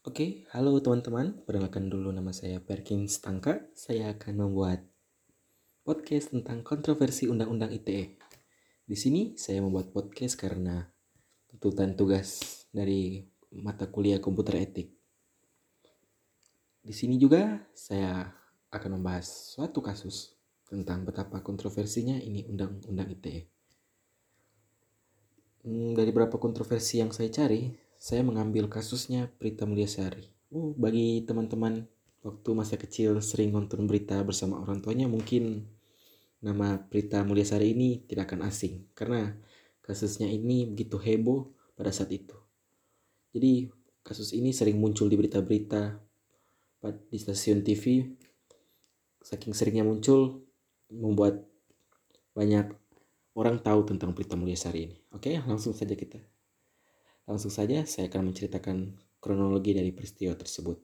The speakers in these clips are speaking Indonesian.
Oke, halo teman-teman. Perkenalkan dulu nama saya Perkin Stangka. Saya akan membuat podcast tentang kontroversi Undang-Undang ITE. Di sini saya membuat podcast karena tuntutan tugas dari mata kuliah komputer etik. Di sini juga saya akan membahas suatu kasus tentang betapa kontroversinya ini Undang-Undang ITE. Hmm, dari beberapa kontroversi yang saya cari, saya mengambil kasusnya Prita Mulyasari. Oh, bagi teman-teman waktu masa kecil sering nonton berita bersama orang tuanya mungkin nama Prita Mulyasari ini tidak akan asing karena kasusnya ini begitu heboh pada saat itu. Jadi kasus ini sering muncul di berita-berita di stasiun TV. Saking seringnya muncul membuat banyak orang tahu tentang Prita Mulyasari ini. Oke, langsung saja kita Langsung saja saya akan menceritakan kronologi dari peristiwa tersebut.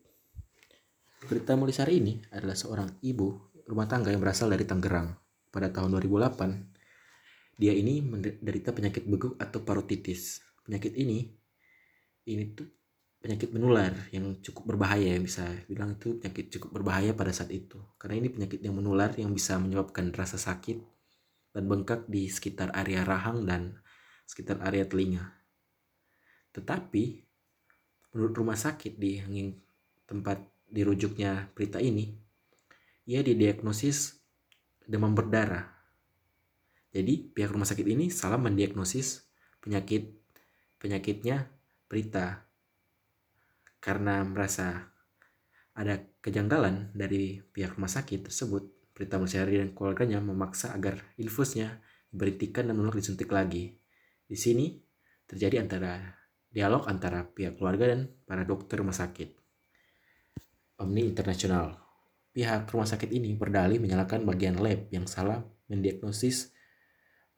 Berita Mulisari ini adalah seorang ibu rumah tangga yang berasal dari Tangerang. Pada tahun 2008, dia ini menderita penyakit beguk atau parotitis. Penyakit ini, ini tuh penyakit menular yang cukup berbahaya yang bisa bilang itu penyakit cukup berbahaya pada saat itu. Karena ini penyakit yang menular yang bisa menyebabkan rasa sakit dan bengkak di sekitar area rahang dan sekitar area telinga. Tetapi menurut rumah sakit di tempat dirujuknya berita ini, ia didiagnosis demam berdarah. Jadi pihak rumah sakit ini salah mendiagnosis penyakit penyakitnya berita karena merasa ada kejanggalan dari pihak rumah sakit tersebut. Berita Musyari dan keluarganya memaksa agar infusnya diberhentikan dan menolak disuntik lagi. Di sini terjadi antara dialog antara pihak keluarga dan para dokter rumah sakit. Omni Internasional. Pihak rumah sakit ini berdalih menyalahkan bagian lab yang salah mendiagnosis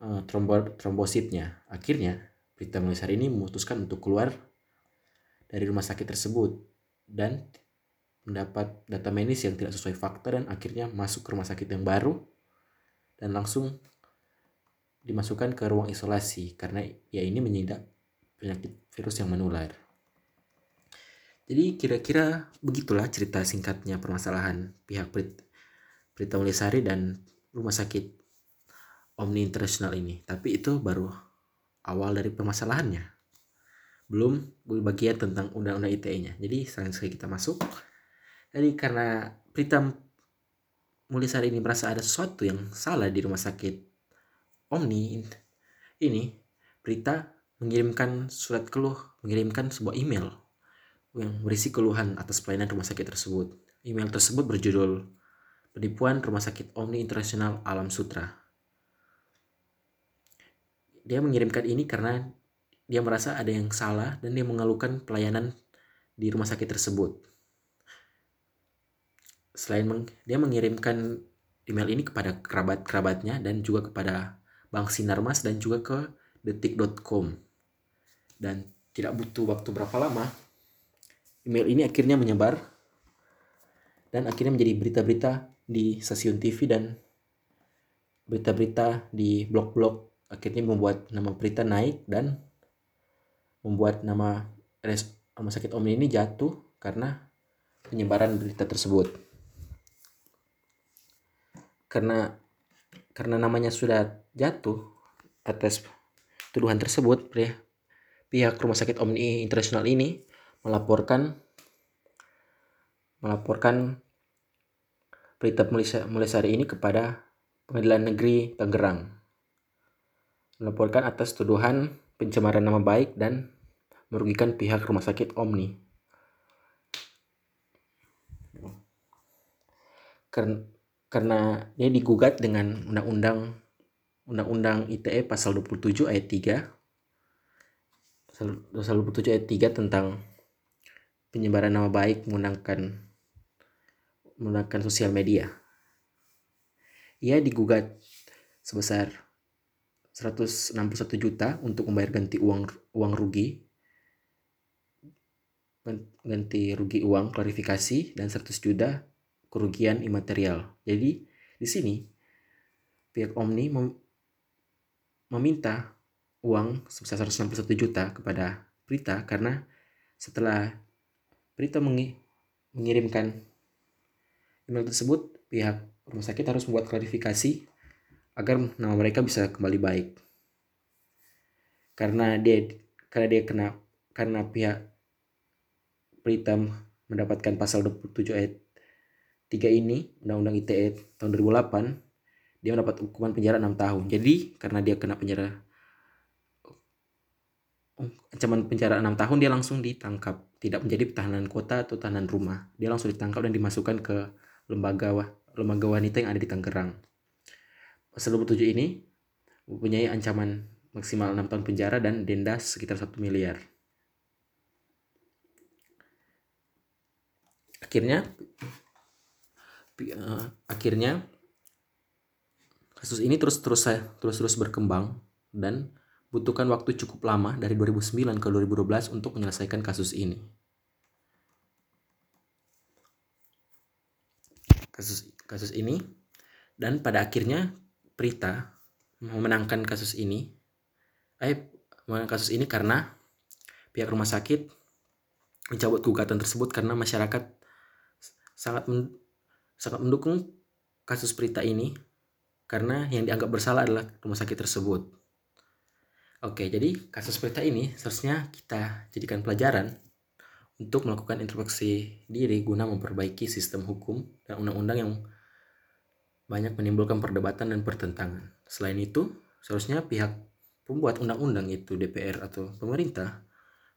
uh, trombositnya. Akhirnya, Berita Melisar ini memutuskan untuk keluar dari rumah sakit tersebut dan mendapat data medis yang tidak sesuai fakta dan akhirnya masuk ke rumah sakit yang baru dan langsung dimasukkan ke ruang isolasi karena ya ini menyidak penyakit virus yang menular. Jadi kira-kira begitulah cerita singkatnya permasalahan pihak Berita Mulyasari dan Rumah Sakit Omni International ini. Tapi itu baru awal dari permasalahannya. Belum bagian tentang undang-undang ITE-nya. Jadi selanjutnya kita masuk. Jadi karena Berita Mulyasari ini merasa ada sesuatu yang salah di rumah sakit Omni ini, Berita mengirimkan surat keluh, mengirimkan sebuah email yang berisi keluhan atas pelayanan rumah sakit tersebut. Email tersebut berjudul Penipuan Rumah Sakit Omni Internasional Alam Sutra. Dia mengirimkan ini karena dia merasa ada yang salah dan dia mengeluhkan pelayanan di rumah sakit tersebut. Selain meng, dia mengirimkan email ini kepada kerabat-kerabatnya dan juga kepada Bank Sinarmas dan juga ke detik.com dan tidak butuh waktu berapa lama email ini akhirnya menyebar dan akhirnya menjadi berita-berita di stasiun TV dan berita-berita di blog-blog. Akhirnya membuat nama berita naik dan membuat nama rumah sakit Omni ini jatuh karena penyebaran berita tersebut. Karena karena namanya sudah jatuh atas tuduhan tersebut ya pihak Rumah Sakit Omni Internasional ini melaporkan melaporkan berita Mulyasari ini kepada Pengadilan Negeri Tangerang. Melaporkan atas tuduhan pencemaran nama baik dan merugikan pihak Rumah Sakit Omni. Karena, karena dia digugat dengan Undang-Undang Undang-Undang ITE pasal 27 ayat 3 pasal 27 ayat 3 tentang penyebaran nama baik menggunakan menggunakan sosial media. Ia digugat sebesar 161 juta untuk membayar ganti uang uang rugi ganti rugi uang klarifikasi dan 100 juta kerugian imaterial. Jadi di sini pihak Omni meminta uang sebesar 161 juta kepada Prita karena setelah Prita mengirimkan email tersebut, pihak rumah sakit harus membuat klarifikasi agar nama mereka bisa kembali baik. Karena dia karena dia kena karena pihak Prita mendapatkan pasal 27 ayat 3 ini Undang-Undang ITE tahun 2008 dia mendapat hukuman penjara 6 tahun. Jadi karena dia kena penjara ancaman penjara 6 tahun dia langsung ditangkap, tidak menjadi tahanan kota atau tahanan rumah. Dia langsung ditangkap dan dimasukkan ke lembaga lembaga wanita yang ada di Tangerang. Pasal 27 ini mempunyai ancaman maksimal 6 tahun penjara dan denda sekitar 1 miliar. Akhirnya uh, akhirnya kasus ini terus terus terus terus berkembang dan butuhkan waktu cukup lama dari 2009 ke 2012 untuk menyelesaikan kasus ini. Kasus kasus ini dan pada akhirnya Prita memenangkan kasus ini. Eh, memenangkan kasus ini karena pihak rumah sakit mencabut gugatan tersebut karena masyarakat sangat sangat mendukung kasus Prita ini karena yang dianggap bersalah adalah rumah sakit tersebut. Oke, jadi kasus Prita ini seharusnya kita jadikan pelajaran untuk melakukan introspeksi diri guna memperbaiki sistem hukum dan undang-undang yang banyak menimbulkan perdebatan dan pertentangan. Selain itu, seharusnya pihak pembuat undang-undang itu DPR atau pemerintah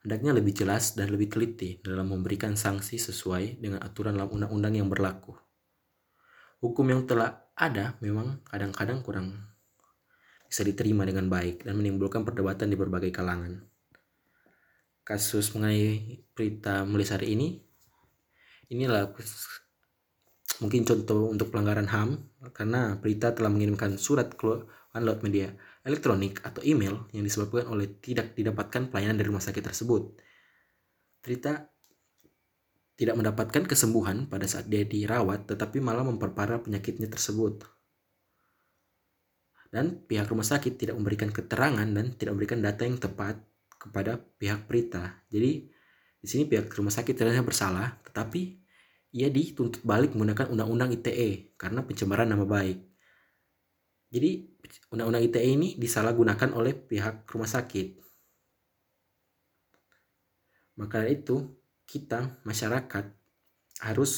hendaknya lebih jelas dan lebih teliti dalam memberikan sanksi sesuai dengan aturan dalam undang-undang yang berlaku. Hukum yang telah ada memang kadang-kadang kurang bisa diterima dengan baik dan menimbulkan perdebatan di berbagai kalangan. Kasus mengenai Prita Mulisari ini inilah mungkin contoh untuk pelanggaran HAM karena Prita telah mengirimkan surat keluar lewat media elektronik atau email yang disebabkan oleh tidak didapatkan pelayanan dari rumah sakit tersebut. Trita tidak mendapatkan kesembuhan pada saat dia dirawat tetapi malah memperparah penyakitnya tersebut. Dan pihak rumah sakit tidak memberikan keterangan dan tidak memberikan data yang tepat kepada pihak Prita. Jadi di sini pihak rumah sakit ternyata bersalah, tetapi ia dituntut balik menggunakan undang-undang ITE karena pencemaran nama baik. Jadi undang-undang ITE ini disalahgunakan oleh pihak rumah sakit. Maka itu kita masyarakat harus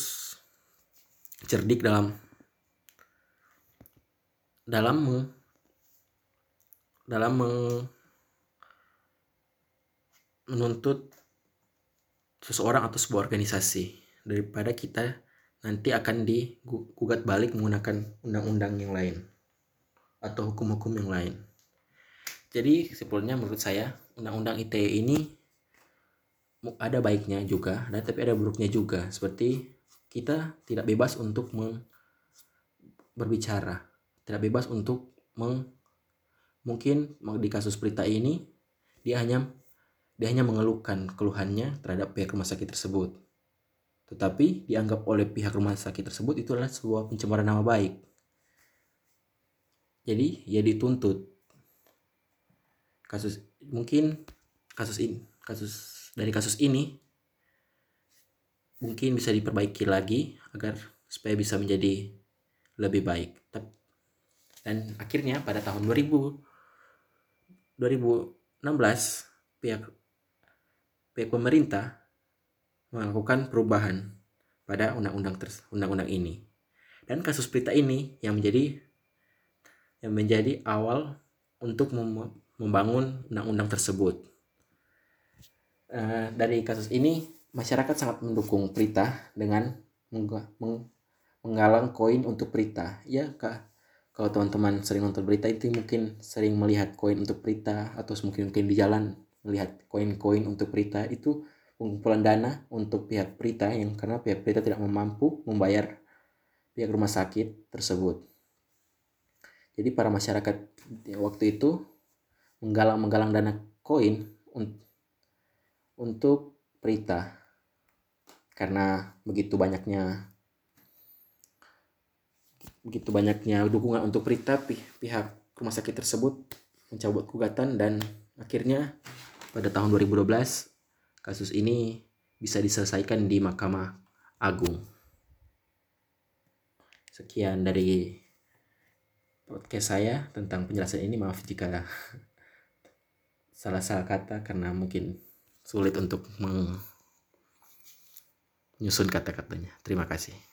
cerdik dalam dalam dalam menuntut seseorang atau sebuah organisasi daripada kita nanti akan digugat balik menggunakan undang-undang yang lain atau hukum-hukum yang lain. Jadi kesimpulannya menurut saya undang-undang ITE ini ada baiknya juga dan tapi ada buruknya juga seperti kita tidak bebas untuk berbicara, tidak bebas untuk meng, mungkin di kasus berita ini dia hanya dia hanya mengeluhkan keluhannya terhadap pihak rumah sakit tersebut. Tetapi dianggap oleh pihak rumah sakit tersebut itu adalah sebuah pencemaran nama baik. Jadi ya dituntut. Kasus mungkin kasus ini kasus dari kasus ini mungkin bisa diperbaiki lagi agar supaya bisa menjadi lebih baik. Dan akhirnya pada tahun 2000 2016 pihak pihak pemerintah melakukan perubahan pada undang-undang undang-undang ini dan kasus berita ini yang menjadi yang menjadi awal untuk membangun undang-undang tersebut. Uh, dari kasus ini, masyarakat sangat mendukung Prita dengan meng menggalang koin untuk Prita. Ya, kak, kalau teman-teman sering nonton berita itu mungkin sering melihat koin untuk Prita atau mungkin mungkin di jalan melihat koin-koin untuk Prita itu pengumpulan dana untuk pihak Prita yang karena pihak Prita tidak mampu membayar pihak rumah sakit tersebut. Jadi para masyarakat waktu itu menggalang-menggalang dana koin untuk Prita karena begitu banyaknya begitu banyaknya dukungan untuk Prita pihak rumah sakit tersebut mencabut gugatan dan akhirnya pada tahun 2012 kasus ini bisa diselesaikan di Mahkamah Agung. Sekian dari podcast saya tentang penjelasan ini. Maaf jika salah-salah kata karena mungkin sulit untuk menyusun kata-katanya. Terima kasih.